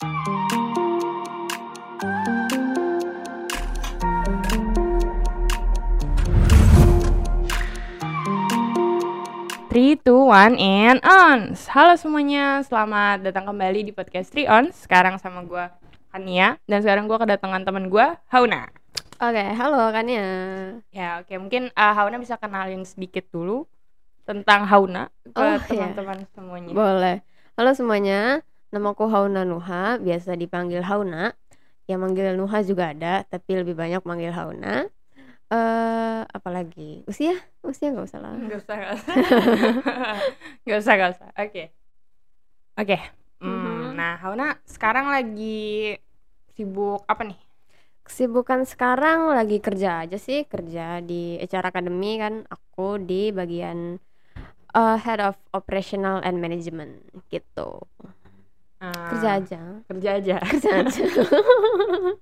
Three, two, one, and on. Halo semuanya, selamat datang kembali di podcast Three On. Sekarang sama gue Hania dan sekarang gue kedatangan teman gue Hauna. Oke, halo kan ya. Oke mungkin uh, Hauna bisa kenalin sedikit dulu tentang Hauna ke Oh, iya. teman-teman semuanya. Boleh. Halo semuanya, namaku Hauna Nuha, biasa dipanggil Hauna. Yang manggil Nuha juga ada, tapi lebih banyak manggil Hauna. Eh, apalagi usia? Usia nggak usah lah. Gak usah, gak usah. gak usah, gak usah. Oke. Oke. Hmm, Mhm. Nah, Hauna sekarang lagi sibuk apa nih? Kesibukan sekarang lagi kerja aja sih, kerja di HR Academy kan. Aku di bagian eh, Head of Operational and Management gitu. Ah, Kerja aja. Kerja aja. Kerja aja.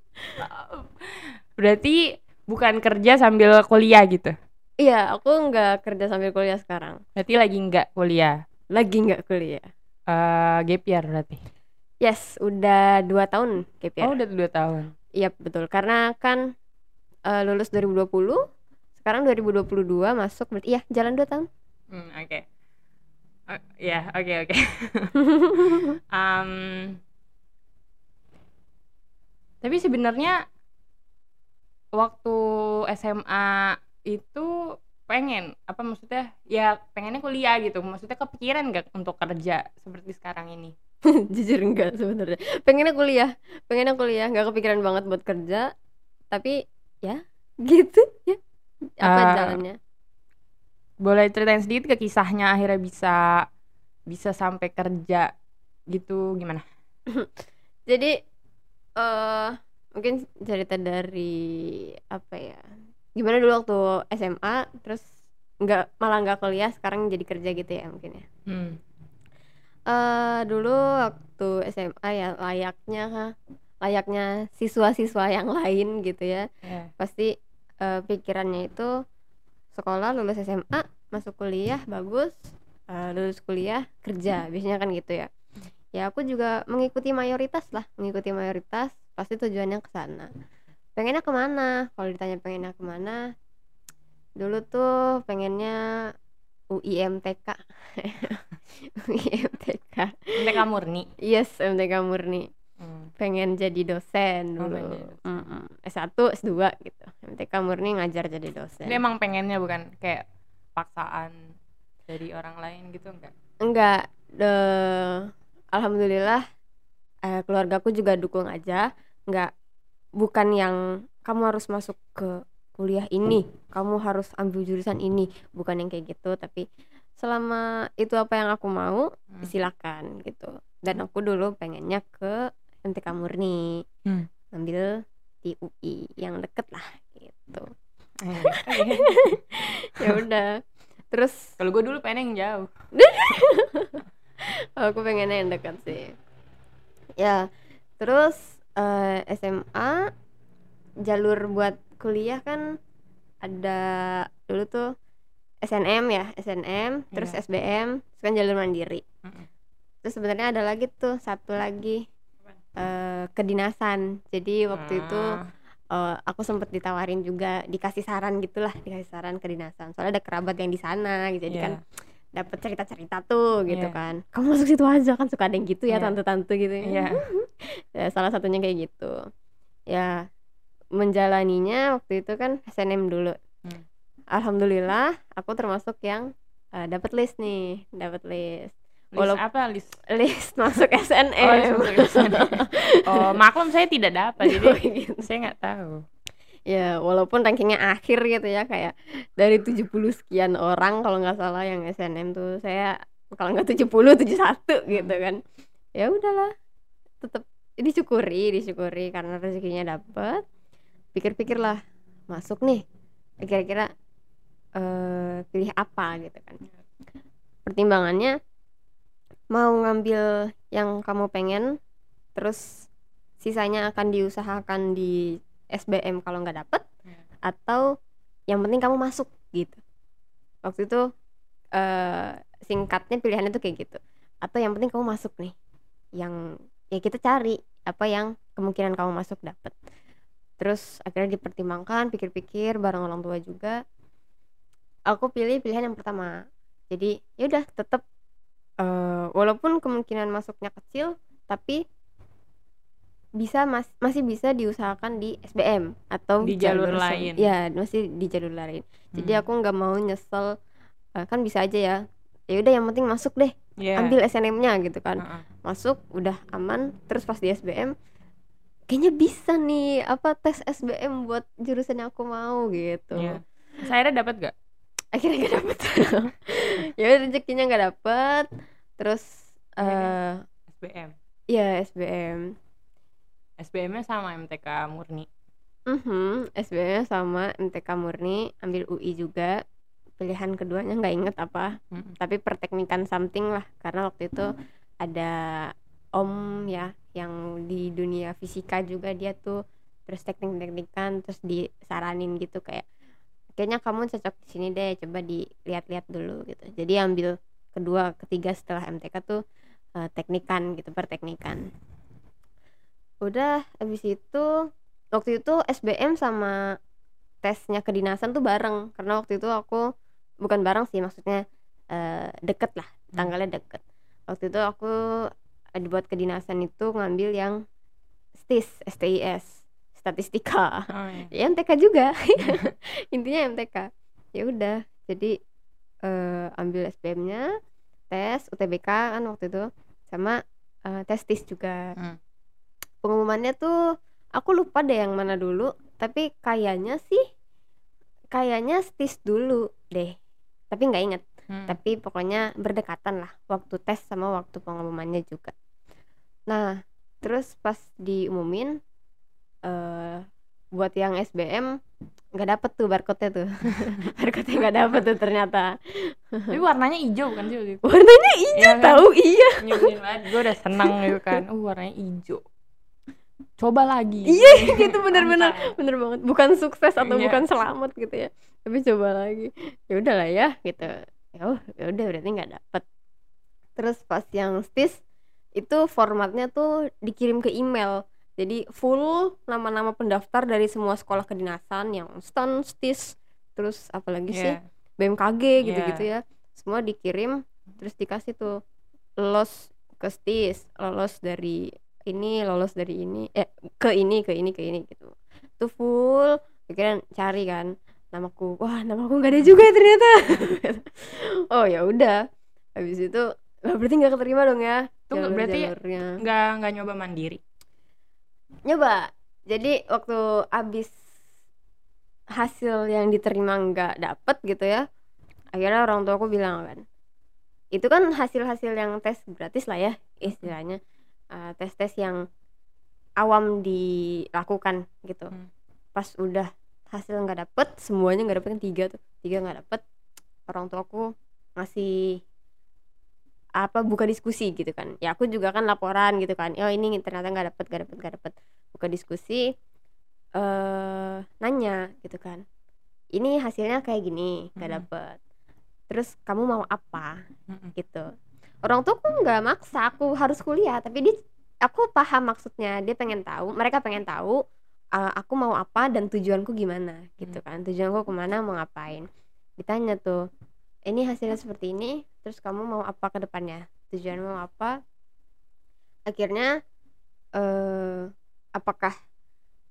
Berarti bukan kerja sambil kuliah gitu. Iya, aku nggak kerja sambil kuliah sekarang. Berarti lagi nggak kuliah. Lagi nggak kuliah. Eh gap year berarti. Yes, udah dua tahun gap year. Oh, udah dua tahun. Iya betul, karena kan eh, lulus 2020, sekarang 2022 masuk berarti iya jalan dua tahun. Hmm, oke. Oh, ya, oke oke. Em, tapi sebenarnya waktu SMA itu pengen apa maksudnya ya pengennya kuliah gitu maksudnya kepikiran gak untuk kerja seperti sekarang ini Jujur enggak sebenarnya. Pengennya kuliah, pengennya kuliah, nggak kepikiran banget buat kerja, tapi ya gitu ya. Apa Ah. jalannya? Boleh ceritain sedikit ke kisahnya akhirnya bisa bisa sampai kerja gitu gimana Jadi eh mungkin cerita dari apa ya? Gimana dulu waktu SMA, terus nggak malah nggak kuliah, sekarang jadi kerja gitu ya mungkin ya. hmm. eh dulu waktu SMA ya layaknya layaknya siswa-siswa yang lain gitu ya ya. pasti eh, pikirannya itu sekolah lulus SMA masuk kuliah bagus. Eh, lulus kuliah kerja. Biasanya kan gitu ya. Ya aku juga mengikuti mayoritas lah mengikuti mayoritas. Pasti tujuannya ke sana. Pengennya ke mana kalau ditanya pengennya ke mana dulu tuh pengennya UIMTK UIMTK MTK murni? Yes MTK murni. Hmm. pengen jadi dosen Oh, dulu dosen. Mm-mm. S1 S2 gitu MTK murni ngajar jadi dosen Ini emang pengennya bukan kayak paksaan dari orang lain gitu enggak? enggak eh, alhamdulillah eh, keluargaku juga dukung aja enggak bukan yang kamu harus masuk ke kuliah ini kamu harus ambil jurusan ini bukan yang kayak gitu tapi selama itu apa yang aku mau Hmm. silakan gitu dan aku dulu pengennya ke MTK murni Hmm. ambil di UI yang deket lah gitu. Eh, ya udah. Terus Kalau gue dulu pengen yang jauh. aku pengennya yang dekat sih. Ya terus eh, SMA jalur buat kuliah kan ada dulu tuh SNM ya SNM terus Iya. SBM terus kan jalur mandiri. Mm-mm. terus sebenarnya ada lagi tuh satu lagi eh, kedinasan. Jadi waktu itu Eh, aku sempet ditawarin juga dikasih saran gitulah dikasih saran kedinasan soalnya ada kerabat yang di sana gitu jadi iya. kan dapat cerita-cerita tuh gitu Iya. kan kamu masuk situ aja kan suka ada yang gitu ya Iya. tante-tante gitu ya. Iya. Ya, salah satunya kayak gitu ya menjalaninya waktu itu kan SNM dulu Hmm. alhamdulillah aku termasuk yang eh, dapat list nih dapat list List Walau- apa list? list masuk Oh, SNM list masuk SNM. Oh, maklum saya tidak dapat jadi Oh, gitu. saya nggak tahu. ya walaupun rankingnya akhir gitu ya kayak dari 70 sekian orang kalau nggak salah yang SNM tuh saya kalau nggak 70 71 gitu kan ya udahlah tetap disyukuri disyukuri karena rezekinya dapet pikir-pikir lah masuk nih kira-kira eh pilih apa gitu kan pertimbangannya mau ngambil yang kamu pengen terus sisanya akan diusahakan di SBM kalau nggak dapet Ya. atau yang penting kamu masuk gitu. Waktu itu eh singkatnya pilihannya tuh kayak gitu. Atau yang penting kamu masuk nih yang ya kita cari apa yang kemungkinan kamu masuk dapat terus akhirnya dipertimbangkan pikir-pikir bareng orang tua juga. Aku pilih pilihan yang pertama. Jadi ya udah tetap eh, walaupun kemungkinan masuknya kecil tapi bisa mas masih bisa diusahakan di SBM atau Di jalur se- lain. ya masih di jalur lain jadi Hmm. aku nggak mau nyesel eh, kan bisa aja ya ya udah yang penting masuk deh Iya. ambil SNM-nya gitu kan Heeh. masuk udah aman terus pas di SBM kayaknya bisa nih apa tes SBM buat jurusan yang aku mau gitu Iya. Terus akhirnya dapat gak? Akhirnya gak dapet ya rezekinya nggak dapet terus eh Akhirnya? SBM. ya SBM SBM-nya sama MTK murni. Mhm, SBM sama MTK murni ambil UI juga pilihan keduanya nggak inget apa Mm-mm. tapi perteknikan something lah karena waktu itu ada om ya yang di dunia fisika juga dia tuh terus teknik-teknikan terus disaranin gitu kayak kayaknya kamu cocok di sini deh coba dilihat-lihat dulu gitu. Jadi ambil kedua ketiga setelah MTK tuh eh, teknikan gitu perteknikan. Udah habis itu waktu itu SBM sama tesnya kedinasan tuh bareng. Karena waktu itu aku bukan bareng sih maksudnya eh, deket lah Hmm. tanggalnya deket. Waktu itu aku eh, dibuat kedinasan itu ngambil yang STIS STIS statistika. Oh, iya. ya MTK juga. Intinya MTK ya udah jadi eh, ambil SBM-nya tes UTBK kan waktu itu sama eh, tes TIS juga. Hmm. pengumumannya tuh aku lupa deh yang mana dulu tapi kayaknya sih kayaknya STIS dulu deh. Tapi nggak inget Hmm. tapi pokoknya berdekatan lah waktu tes sama waktu pengumumannya juga. Nah terus pas diumumin buat yang SBM nggak dapet tuh barcode-nya tuh barcode-nya nggak dapet tuh ternyata Tapi warnanya hijau kan sih warnanya hijau Iya kan? tahu iya Nyebelin banget. Gue udah seneng gitu kan. Uh, warnanya hijau. Coba lagi. iya gitu bener-bener Santai. bener banget bukan sukses atau Iya. bukan selamat gitu ya tapi coba lagi ya udahlah ya gitu ya oh, ya udah berarti nggak dapet terus pas yang stis itu formatnya tuh dikirim ke email jadi full nama-nama pendaftar dari semua sekolah kedinasan yang stan stis terus apalagi sih? Iya. BMKG gitu-gitu ya. Semua dikirim terus dikasih tuh lolos ke stis lolos dari ini lolos dari ini eh ke ini ke ini ke ini gitu. Tuh full pikiran cari kan namaku. Wah namaku nggak ada juga ternyata. Oh ya udah. Habis itu "Wah, berarti nggak keterima dong ya Tuh nggak- berarti Nggak nggak nyoba mandiri. Nyoba jadi waktu abis hasil yang diterima nggak dapet gitu ya akhirnya orang tua aku bilang kan itu kan hasil-hasil yang tes gratis lah ya istilahnya Eh, tes-tes yang awam dilakukan gitu Hmm. pas udah hasil nggak dapet semuanya nggak dapet kan tiga tuh tiga nggak dapet orang tua aku ngasih apa buka diskusi gitu kan. Ya aku juga kan laporan gitu kan. Oh ini ternyata nggak dapet nggak dapet nggak dapet. Buka diskusi eh nanya gitu kan. Ini hasilnya kayak gini nggak dapet. Terus kamu mau apa? Gitu. Orang tuh aku nggak maksa aku harus kuliah. Tapi dia aku paham maksudnya. Dia pengen tahu mereka pengen tahu uh, aku mau apa dan tujuanku gimana gitu kan. Tujuanku ke mana mau ngapain. Ditanya tuh ini hasilnya seperti ini terus kamu mau apa ke depannya? Tujuan mau apa? Akhirnya eh apakah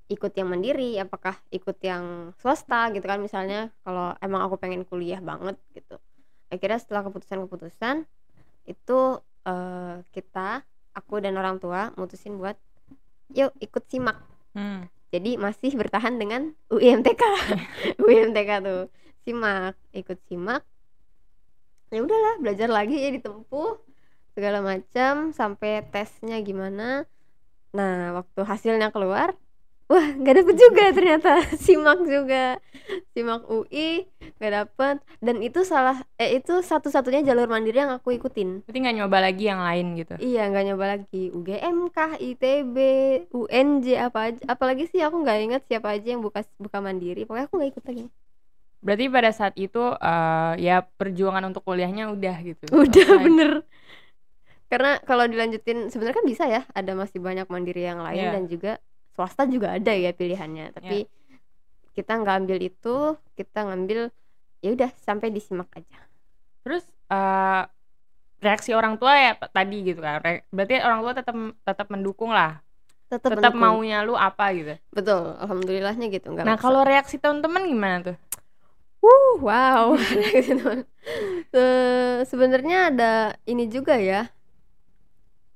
ikut yang mandiri? Apakah ikut yang swasta gitu kan? Misalnya kalau emang aku pengen kuliah banget gitu. Akhirnya setelah keputusan-keputusan itu eh, kita aku dan orang tua mutusin buat yuk ikut simak. Hmm. jadi masih bertahan dengan UIMTK UIMTK tuh. Simak ikut simak ya udahlah belajar lagi ya ditempuh segala macam sampai tesnya gimana. Nah waktu hasilnya keluar wah nggak dapet juga ternyata. Simak juga. Simak UI nggak dapet. Dan itu salah eh itu satu-satunya jalur mandiri yang aku ikutin. Berarti nggak nyoba lagi yang lain gitu. Iya nggak nyoba lagi. UGM kah ITB UNJ apa aja apalagi sih aku nggak ingat siapa aja yang buka buka mandiri. Pokoknya aku nggak ikut lagi Berarti pada saat itu eh, ya perjuangan untuk kuliahnya udah gitu. udah Selesai. bener karena kalau dilanjutin sebenarnya kan bisa ya ada masih banyak mandiri yang lain Iya. dan juga swasta juga ada ya pilihannya tapi kita nggak ambil itu kita ngambil ya udah sampai disimak aja Terus eh, reaksi orang tua ya tadi gitu kan. Berarti orang tua tetap tetap mendukung lah. tetap Tetap mendukung. maunya lu apa gitu. betul alhamdulillahnya gitu nggak Nah, kalau reaksi teman-teman gimana tuh? Uh, wow. Se- Sebenarnya ada ini juga ya.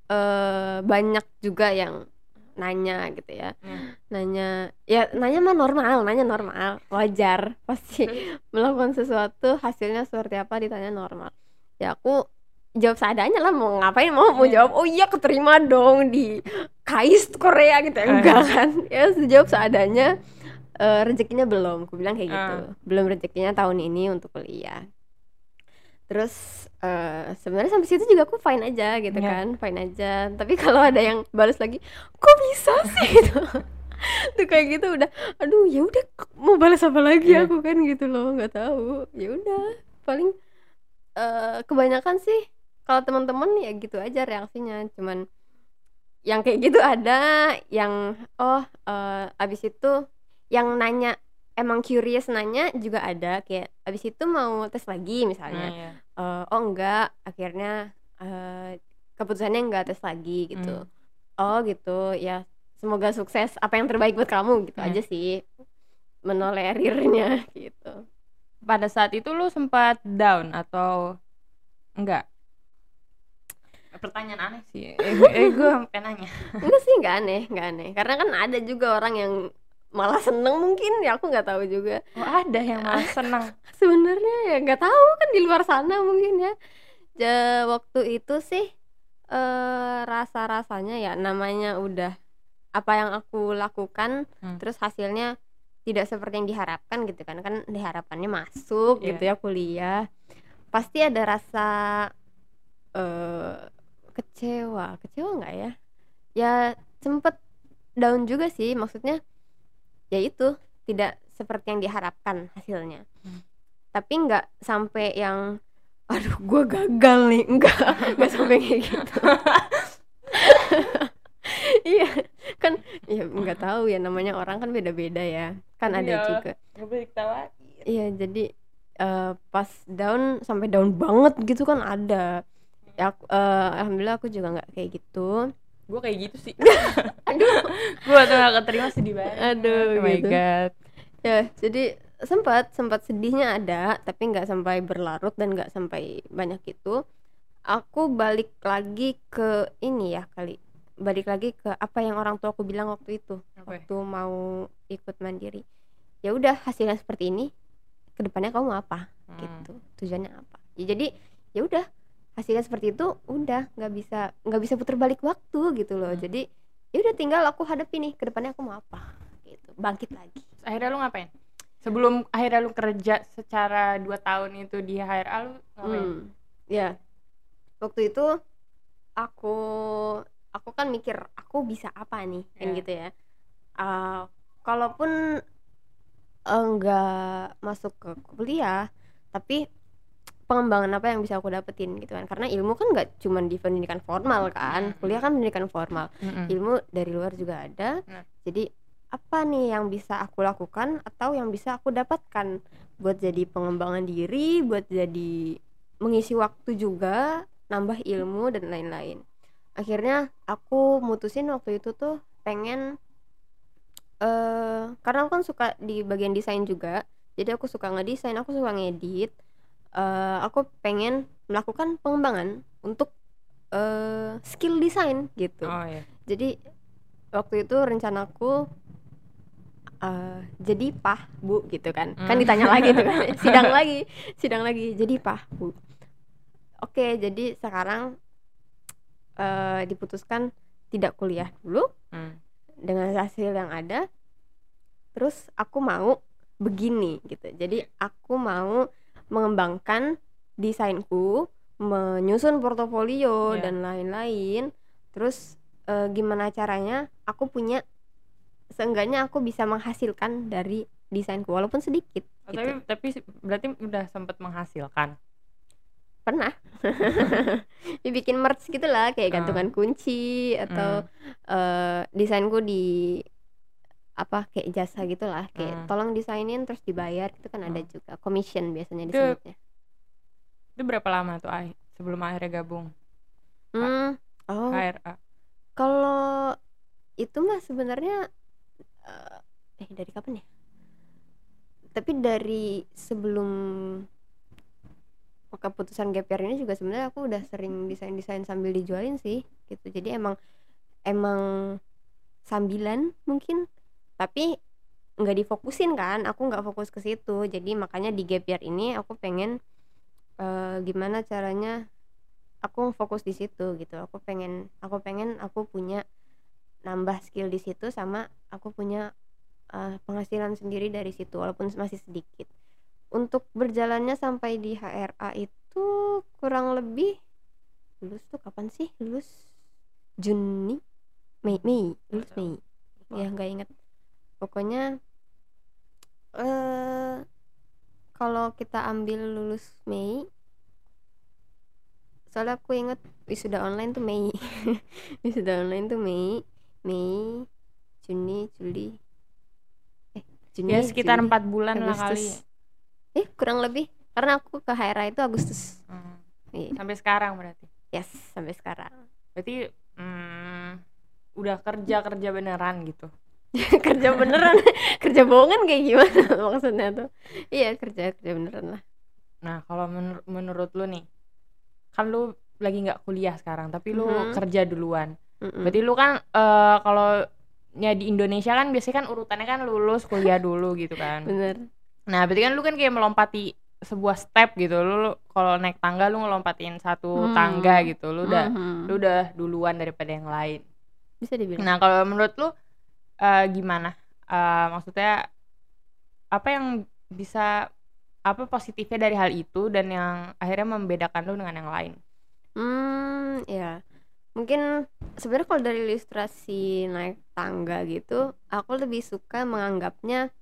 eh banyak juga yang nanya gitu ya. Hmm. Nanya, ya nanya mah normal, nanya normal, wajar. Pasti melakukan sesuatu hasilnya seperti apa ditanya normal. Ya aku jawab seadanya lah mau ngapain mau mau Iya. jawab oh iya keterima dong di KAIS Korea gitu ya enggak kan ya jawab seadanya Eh, rezekinya belum. Aku bilang kayak gitu. Ah. belum rezekinya tahun ini untuk kuliah. Terus eh, sebenarnya sampai situ juga aku fine aja gitu Iya. kan. Fine aja. Tapi kalau ada yang balas lagi kok bisa sih? Gitu. Tuh kayak gitu udah. Aduh ya udah mau balas apa lagi Iya. aku kan gitu loh. Nggak tahu. Ya udah. Paling eh, kebanyakan sih kalau teman-teman ya gitu aja reaksinya. Cuman yang kayak gitu ada yang oh eh, abis itu yang nanya emang curious nanya juga ada kayak abis itu mau tes lagi Nah, misalnya iya. Eh, oh enggak akhirnya eh, keputusannya enggak tes lagi gitu oh gitu ya semoga sukses apa yang terbaik buat kamu gitu Hmm. aja sih menolerirnya gitu Pada saat itu lu sempat down atau enggak? Pertanyaan aneh sih. Eh, gue- eh gue sampai nanya. enggak sih enggak aneh enggak aneh karena kan ada juga orang yang malah seneng mungkin ya aku nggak tahu juga Oh, ada yang malah senang. sebenarnya ya nggak tahu kan di luar sana mungkin ya Ja- waktu itu sih eh rasa rasanya ya namanya udah apa yang aku lakukan Hmm. terus hasilnya tidak seperti yang diharapkan gitu kan kan diharapannya masuk Iya. gitu ya kuliah pasti ada rasa eh kecewa kecewa nggak ya ya sempet down juga sih maksudnya ya itu tidak seperti yang diharapkan hasilnya. Hmm. tapi nggak sampai yang aduh gue gagal nih. Enggak nggak sampai kayak gitu. Iya kan ya nggak tahu ya namanya orang kan beda-beda ya. Kan ada Iya. juga. iya jadi eh, pas down sampai down banget gitu kan ada. Ya aku- eh, alhamdulillah aku juga nggak kayak gitu Gue kayak gitu sih. aduh gue tuh gak keterima sedih banget. Aduh, Oh my gitu. god. ya jadi sempat sempat sedihnya ada tapi nggak sampai berlarut dan nggak sampai banyak itu aku balik lagi ke ini ya kali balik lagi ke apa yang orang tua aku bilang waktu itu ya? waktu mau ikut mandiri ya udah hasilnya seperti ini ke depannya kamu mau apa Hmm. gitu tujuannya apa ya jadi ya udah hasilnya seperti itu udah nggak bisa nggak bisa putar balik waktu gitu loh Hmm. jadi ya udah tinggal aku hadapi nih ke depannya aku mau apa gitu bangkit lagi akhirnya lu ngapain? Sebelum akhirnya lu kerja secara dua tahun itu di HRA lu ngapain? Hmm, ya waktu itu aku aku kan mikir aku bisa apa nih kan Iya. gitu ya Ah, kalaupun enggak masuk ke kuliah tapi pengembangan apa yang bisa aku dapetin gitu kan. Karena ilmu kan nggak cuma di pendidikan formal kan. Kuliah kan pendidikan formal. Ilmu dari luar juga ada. Nah. jadi apa nih yang bisa aku lakukan atau yang bisa aku dapatkan? Buat jadi pengembangan diri buat jadi mengisi waktu juga nambah ilmu dan lain-lain. Akhirnya aku mutusin waktu itu tuh pengen eh karena aku kan suka di bagian desain juga. Jadi aku suka ngedesain aku suka ngedit eh aku pengen melakukan pengembangan untuk eh skill desain gitu. Oh iya. jadi waktu itu rencanaku eh jadi pah bu gitu kan. Kan Hmm. ditanya lagi tuh kan. Sidang lagi sidang lagi. Jadi pah bu. Oke jadi sekarang eh diputuskan tidak kuliah dulu Hmm. dengan hasil yang ada. Terus aku mau begini gitu. Jadi aku mau mengembangkan desainku menyusun portofolio Iya. dan lain-lain terus eh, gimana caranya aku punya seenggaknya aku bisa menghasilkan dari desainku walaupun sedikit Oh, gitu. tapi berarti udah sempet menghasilkan. pernah dibikin merch gitu lah kayak Ah. gantungan kunci atau eh, desainku di apa kayak jasa gitulah kayak Hmm. tolong desainin terus dibayar itu kan ada Hmm. juga commission biasanya Itu- disebutnya Itu berapa lama tuh Ai sebelum akhirnya gabung hmm. oh HRA? kalau itu mah sebenarnya eh, eh dari kapan ya tapi dari sebelum keputusan year ini juga sebenarnya aku udah sering desain desain sambil dijualin sih gitu jadi emang emang sambilan mungkin tapi nggak difokusin kan aku nggak fokus ke situ. Jadi makanya di gap year ini aku pengen eh, gimana caranya aku fokus di situ gitu. Aku pengen aku pengen aku punya nambah skill di situ sama aku punya eh, penghasilan sendiri dari situ walaupun masih sedikit. Untuk berjalannya sampai di HRA itu kurang lebih lulus tuh kapan sih? Lulus Juni? Mei Mei. Lulus tahu. Mei. Ya nggak inget pokoknya eh kalau kita ambil lulus Mei soalnya aku inget wisuda online tuh Mei wisuda online tuh Mei Mei Juni Juli eh Juni Ya sekitar Juli, empat bulan lah kali. Agustus eh kurang lebih karena aku ke HRA itu Agustus Hmm. Iya. Sampai sekarang berarti. yes sampai sekarang Berarti hmm, udah kerja kerja beneran gitu. kerja beneran kerja bohongan kayak gimana maksudnya tuh iya kerja kerja beneran lah Nah kalau menur- menurut lu nih, kan lu lagi nggak kuliah sekarang, tapi lu Mhm. kerja duluan. Mm-mm. Berarti lu kan eh, kalau ya di Indonesia kan biasanya kan urutannya kan lulus kuliah dulu gitu kan. bener Nah berarti kan lu kan kayak melompati sebuah step gitu. Lu, lu kalau naik tangga lu ngelompatin satu Hmm. tangga gitu. Lu udah Mhm. lu udah duluan daripada yang lain. bisa dibilang Nah kalau menurut lu eh, gimana? Eh, maksudnya apa yang bisa apa positifnya dari hal itu dan yang akhirnya membedakan lu dengan yang lain? Hmm, ya. Mungkin sebenarnya kalau dari ilustrasi naik tangga gitu, aku lebih suka menganggapnya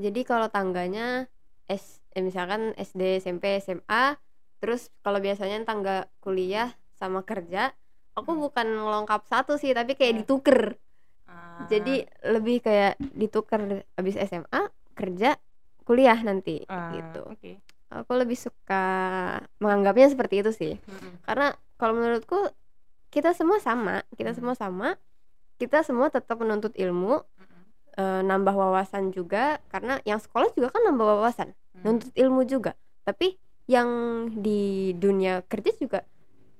jadi kalau tangganya S eh, misalkan SD, SMP, SMA, terus kalau biasanya tangga kuliah sama kerja, aku Hmm. bukan ngelengkap satu sih, tapi kayak Hmm. dituker. Ah, Jadi lebih kayak dituker habis SMA, kerja, kuliah nanti ah, gitu. Oke. Aku lebih suka menganggapnya seperti itu sih Mm-mm. karena kalau menurutku kita semua sama kita Hmm. semua sama kita semua tetap menuntut ilmu Mm-mm. eh, nambah wawasan juga karena yang sekolah juga kan nambah wawasan Hmm. nuntut ilmu juga tapi yang di dunia kerja juga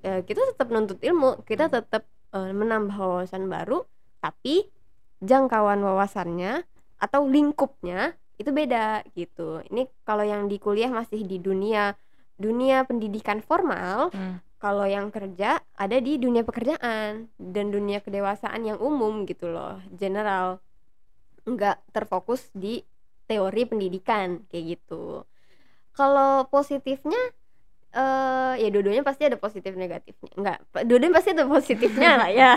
eh, kita tetap nuntut ilmu kita Hmm. tetap eh, menambah wawasan baru tapi jangkauan wawasannya atau lingkupnya itu beda gitu. Ini kalau yang di kuliah masih di dunia dunia pendidikan formal Hmm. kalau yang kerja ada di dunia pekerjaan dan dunia kedewasaan yang umum gitu loh. General nggak terfokus di teori pendidikan kayak gitu. Kalau positifnya eh ya dua-duanya pasti ada positif negatifnya. Enggak dua-duanya pasti ada positifnya lah ya.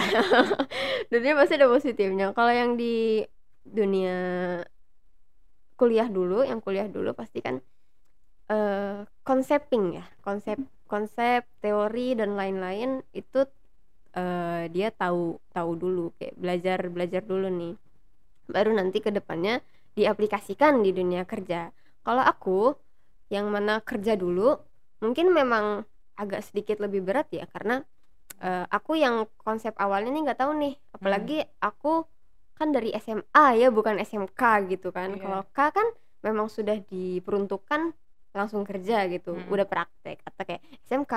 Dua-duanya pasti ada positifnya. Kalau yang di dunia kuliah dulu yang kuliah dulu pasti kan eh konseping ya. Konsep konsep teori dan lain-lain itu eh, dia tahu tahu dulu. Kayak belajar belajar dulu nih. Baru nanti ke depannya diaplikasikan di dunia kerja. Kalau aku yang mana kerja dulu mungkin memang agak sedikit lebih berat ya karena eh, aku yang konsep awalnya nih nggak tahu nih. Apalagi aku kan dari SMA ya bukan SMK gitu kan. Iya. kalau K kan memang sudah diperuntukkan langsung kerja gitu Mm-mm. udah praktek. Atau kayak SMK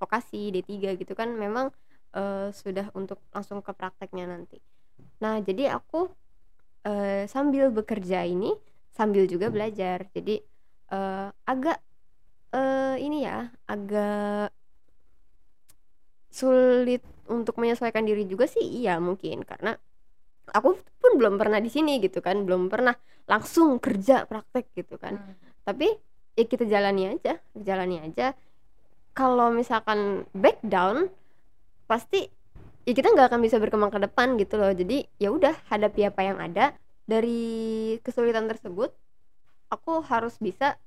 vokasi D3 gitu kan memang eh, sudah untuk langsung ke prakteknya nanti. Nah jadi aku eh, sambil bekerja ini sambil juga belajar. Jadi eh, agak eh, ini ya agak sulit untuk menyesuaikan diri juga sih iya mungkin. Karena aku pun belum pernah di sini gitu kan belum pernah langsung kerja praktek gitu kan. Hmm. tapi ya kita jalani aja jalani aja. Kalau misalkan back down pasti ya kita nggak akan bisa berkembang ke depan gitu loh. Jadi ya udah hadapi apa yang ada. Dari kesulitan tersebut aku harus bisa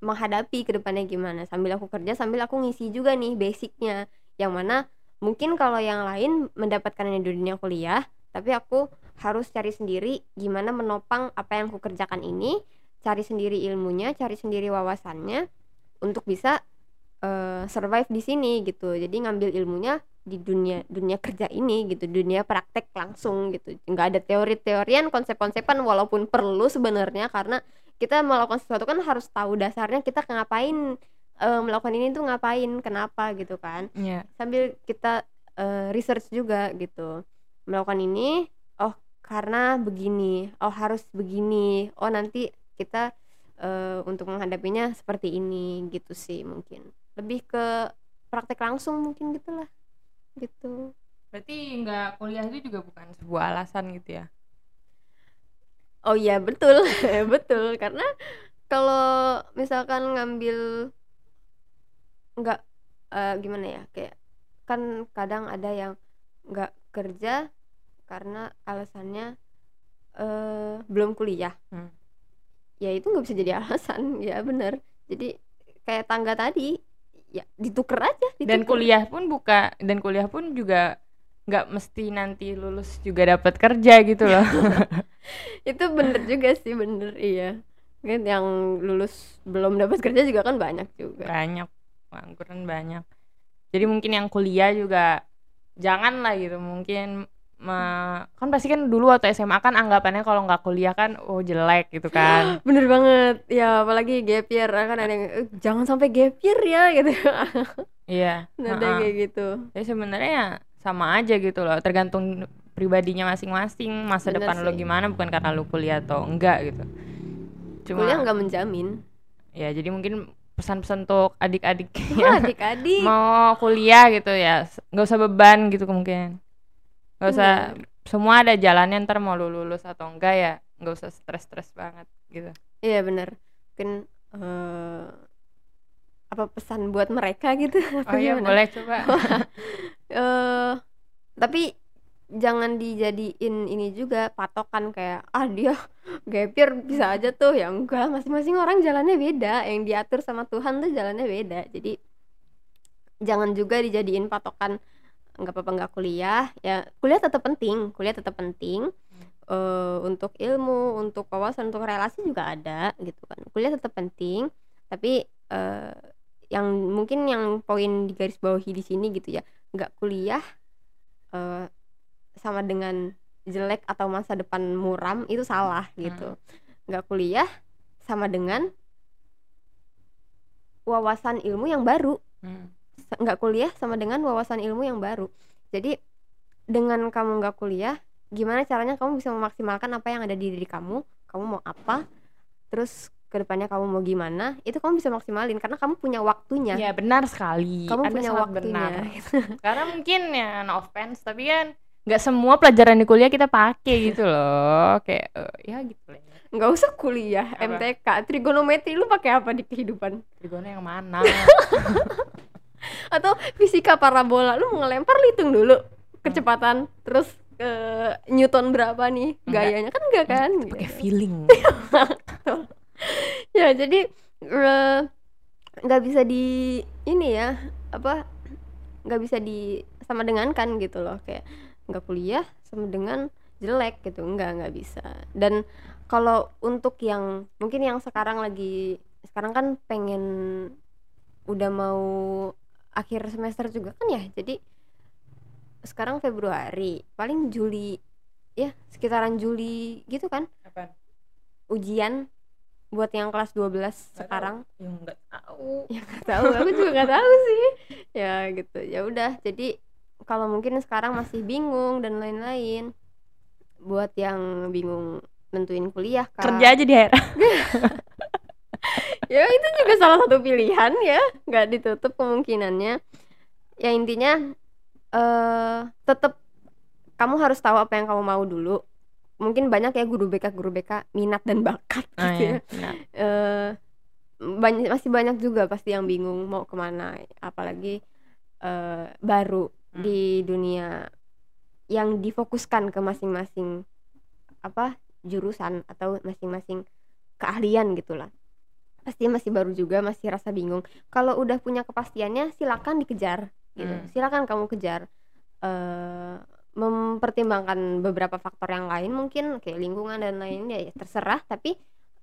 menghadapi ke depannya gimana. Sambil aku kerja sambil aku ngisi juga nih basicnya. Yang mana mungkin kalau yang lain mendapatkannya di dunia kuliah tapi aku harus cari sendiri gimana menopang apa yang aku kerjakan ini cari sendiri ilmunya cari sendiri wawasannya untuk bisa uh, survive di sini gitu. Jadi ngambil ilmunya di dunia dunia kerja ini gitu dunia praktek langsung gitu. Nggak ada teori-teorian konsep-konsepan walaupun perlu sebenarnya karena kita melakukan sesuatu kan harus tahu dasarnya kita ngapain uh, melakukan ini tuh ngapain kenapa gitu kan. Yeah. sambil kita uh, research juga gitu. Melakukan ini oh karena begini oh harus begini oh nanti kita uh, untuk menghadapinya seperti ini gitu sih mungkin. Lebih ke praktek langsung mungkin gitulah. Gitu. Berarti nggak kuliah itu juga bukan sebuah alasan gitu ya oh iya betul betul karena kalau misalkan ngambil nggak uh, gimana ya kayak kan kadang ada yang nggak kerja karena alasannya uh, belum kuliah hmm. ya itu nggak bisa jadi alasan ya bener jadi kayak tangga tadi ya dituker aja dituker. dan kuliah pun buka dan kuliah pun juga nggak mesti nanti lulus juga dapat kerja gitu loh. Itu bener juga sih bener iya. Kan yang lulus belum dapat kerja juga kan banyak juga. Banyak pengangguran banyak. Jadi mungkin yang kuliah juga jangan lah gitu mungkin me, kan pasti kan dulu waktu SMA kan anggapannya kalau nggak kuliah kan oh jelek gitu kan. Bener banget ya apalagi gap year kan ada yang eh, jangan sampai gap year ya gitu. Iya ada kayak gitu. Jadi sebenarnya sama aja gitu loh. Tergantung pribadinya masing-masing masa Bener depan sih. lo gimana bukan karena lo kuliah atau enggak gitu. Cuma kuliah nggak menjamin. Ya jadi mungkin pesan-pesan untuk adik-adik oh, adik-adik. mau kuliah gitu ya nggak usah beban gitu mungkin nggak usah hmm. semua ada jalannya ntar mau lu lulus atau enggak ya nggak usah stres-stres banget gitu. Iya bener. Mungkin uh, apa pesan buat mereka gitu? Oh iya boleh coba. Uh, tapi jangan dijadiin ini juga patokan kayak ah dia gapir bisa aja tuh. Ya enggak masing-masing orang jalannya beda. Yang diatur sama Tuhan tuh jalannya beda. Jadi jangan juga dijadiin patokan nggak apa-apa nggak kuliah. Ya kuliah tetap penting kuliah tetap penting. Uh, untuk ilmu untuk wawasan untuk relasi juga ada gitu kan. Kuliah tetap penting tapi uh, yang mungkin yang poin di garis bawahi di sini gitu ya. Nggak kuliah uh, sama dengan jelek atau masa depan muram itu salah gitu. Hmm. nggak kuliah sama dengan wawasan ilmu yang baru. Hmm. nggak kuliah sama dengan wawasan ilmu yang baru. Jadi dengan kamu nggak kuliah gimana caranya kamu bisa memaksimalkan apa yang ada di diri kamu? Kamu mau apa? Terus ke depannya kamu mau gimana itu kamu bisa maksimalin karena kamu punya waktunya. Ya benar sekali. Kamu Anda punya waktunya benar. karena mungkin ya no offense tapi kan nggak semua pelajaran di kuliah kita pakai gitu loh. Kayak uh, ya gitu lah nggak usah kuliah apa? MTK trigonometri lu pakai apa di kehidupan? Trigono yang mana? Atau fisika parabola lu ngelempar hitung dulu kecepatan terus uh, Newton berapa nih gayanya? Kan enggak kan? Pakai feeling ya jadi eh, nggak uh, bisa di ini ya apa nggak bisa di sama dengan kan gitu loh. Kayak nggak kuliah sama dengan jelek gitu. Nggak nggak bisa. Dan kalau untuk yang mungkin yang sekarang lagi sekarang kan pengen udah mau akhir semester juga kan ya. Jadi sekarang Februari paling Juli ya sekitaran Juli gitu kan. Apa? ujian buat yang kelas 12 belas sekarang. Yang nggak tahu. Yang nggak tahu. Aku juga nggak tahu sih. Ya gitu. Ya udah. Jadi kalau mungkin sekarang masih bingung dan lain-lain buat yang bingung nentuin kuliah kan kerja aja di air ya itu juga salah satu pilihan ya. Nggak ditutup kemungkinannya. Ya intinya eh uh, tetap kamu harus tahu apa yang kamu mau dulu mungkin banyak ya guru BK guru BK minat dan bakat oh, gitu iya. ya uh, banyak masih banyak juga pasti yang bingung mau ke mana apalagi uh, baru hmm. di dunia yang difokuskan ke masing-masing apa jurusan atau masing-masing keahlian gitulah pasti masih baru juga masih rasa bingung kalau udah punya kepastiannya silakan dikejar gitu Hmm. silakan kamu kejar eh mempertimbangkan beberapa faktor yang lain mungkin kayak lingkungan dan lainnya ya terserah. Tapi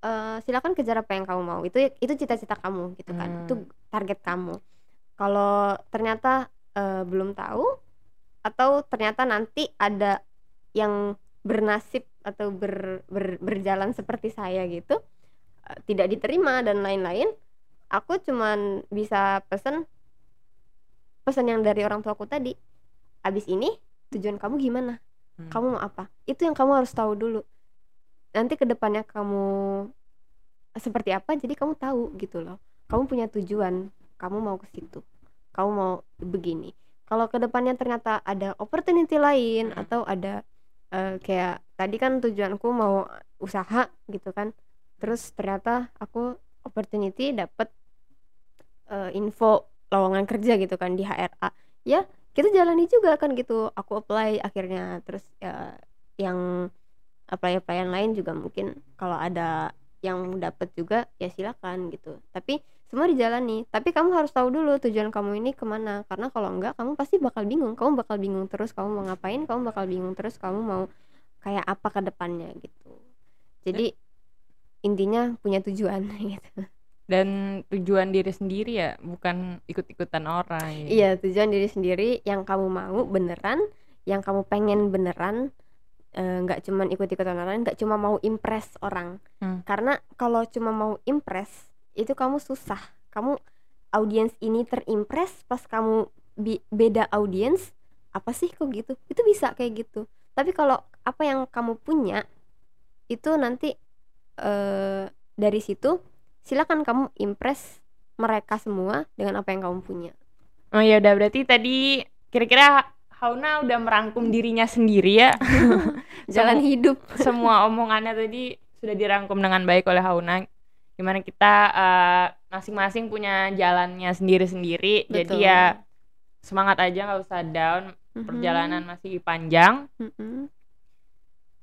eh, silakan kejar apa yang kamu mau. Itu itu cita-cita kamu gitu kan. Hmm. itu target kamu. Kalau ternyata eh, belum tahu atau ternyata nanti ada yang bernasib atau ber, ber- berjalan seperti saya gitu eh, tidak diterima dan lain-lain aku cuman bisa pesen pesan yang dari orang tuaku tadi. Abis ini tujuan kamu gimana? Hmm. kamu mau apa? Itu yang kamu harus tahu dulu. Nanti ke depannya kamu seperti apa jadi kamu tahu gitu loh. Kamu punya tujuan kamu mau ke situ. Kamu mau begini. Kalau ke depannya ternyata ada opportunity lain Hmm. atau ada eh, kayak tadi kan tujuanku mau usaha gitu kan. Terus ternyata aku opportunity dapat eh, info lowongan kerja gitu kan di HRA ya kita jalani juga kan gitu aku apply akhirnya terus ya yang apply applyan lain juga mungkin kalau ada yang dapat juga ya silakan gitu. Tapi semua dijalani. Tapi kamu harus tahu dulu tujuan kamu ini ke mana. Karena kalau enggak kamu pasti bakal bingung. Kamu bakal bingung terus kamu mau ngapain kamu bakal bingung terus kamu mau kayak apa ke depannya gitu. Jadi intinya punya tujuan gitu dan tujuan diri sendiri ya bukan ikut-ikutan orang ya. Iya, tujuan diri sendiri yang kamu mau beneran, yang kamu pengen beneran, eh, nggak cuman ikut-ikutan orang, nggak cuma mau impress orang. Hmm. Karena kalau cuma mau impress, itu kamu susah. Kamu audiens ini terimpress pas kamu bi- beda audiens, apa sih kok gitu? Itu bisa kayak gitu. Tapi kalau apa yang kamu punya itu nanti eh dari situ silakan kamu impress mereka semua dengan apa yang kamu punya. Oh ya udah berarti tadi kira-kira Hauna udah merangkum dirinya sendiri ya. Jalan Semu- hidup. Semua omongannya tadi sudah dirangkum dengan baik oleh Hauna. Gimana kita eh, masing-masing punya jalannya sendiri-sendiri. Jadi ya semangat aja nggak usah down. Mhm. Perjalanan masih panjang. Mhm.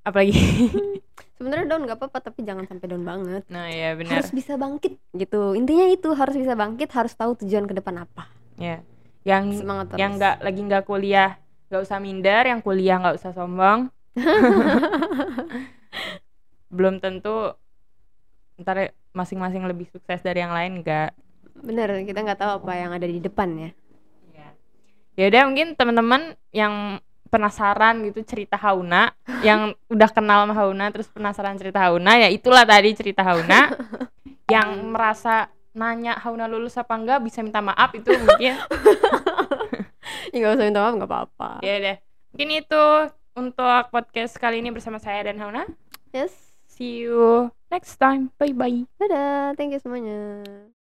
Apalagi. Sebenarnya down nggak apa-apa tapi jangan sampai down banget. nah ya benar. Harus bisa bangkit gitu. Intinya itu harus bisa bangkit, harus tahu tujuan ke depan apa. Ya. Yang Semangat terus. yang nggak lagi nggak kuliah nggak usah minder. Yang kuliah nggak usah sombong. Belum tentu ntar masing-masing lebih sukses dari yang lain enggak. Bener, kita nggak tahu apa yang ada di depan ya. Iya. Ya udah mungkin teman-teman yang penasaran gitu cerita Hauna yang udah kenal sama Hauna terus penasaran cerita Hauna ya itulah tadi cerita Hauna. Yang merasa nanya Hauna lulus apa enggak bisa minta maaf itu mungkin. Ya nggak usah minta maaf nggak apa-apa. ya udah. Mungkin itu untuk podcast kali ini bersama saya dan Hauna. Yes. see you next time. Bye bye Dadah, thank you semuanya.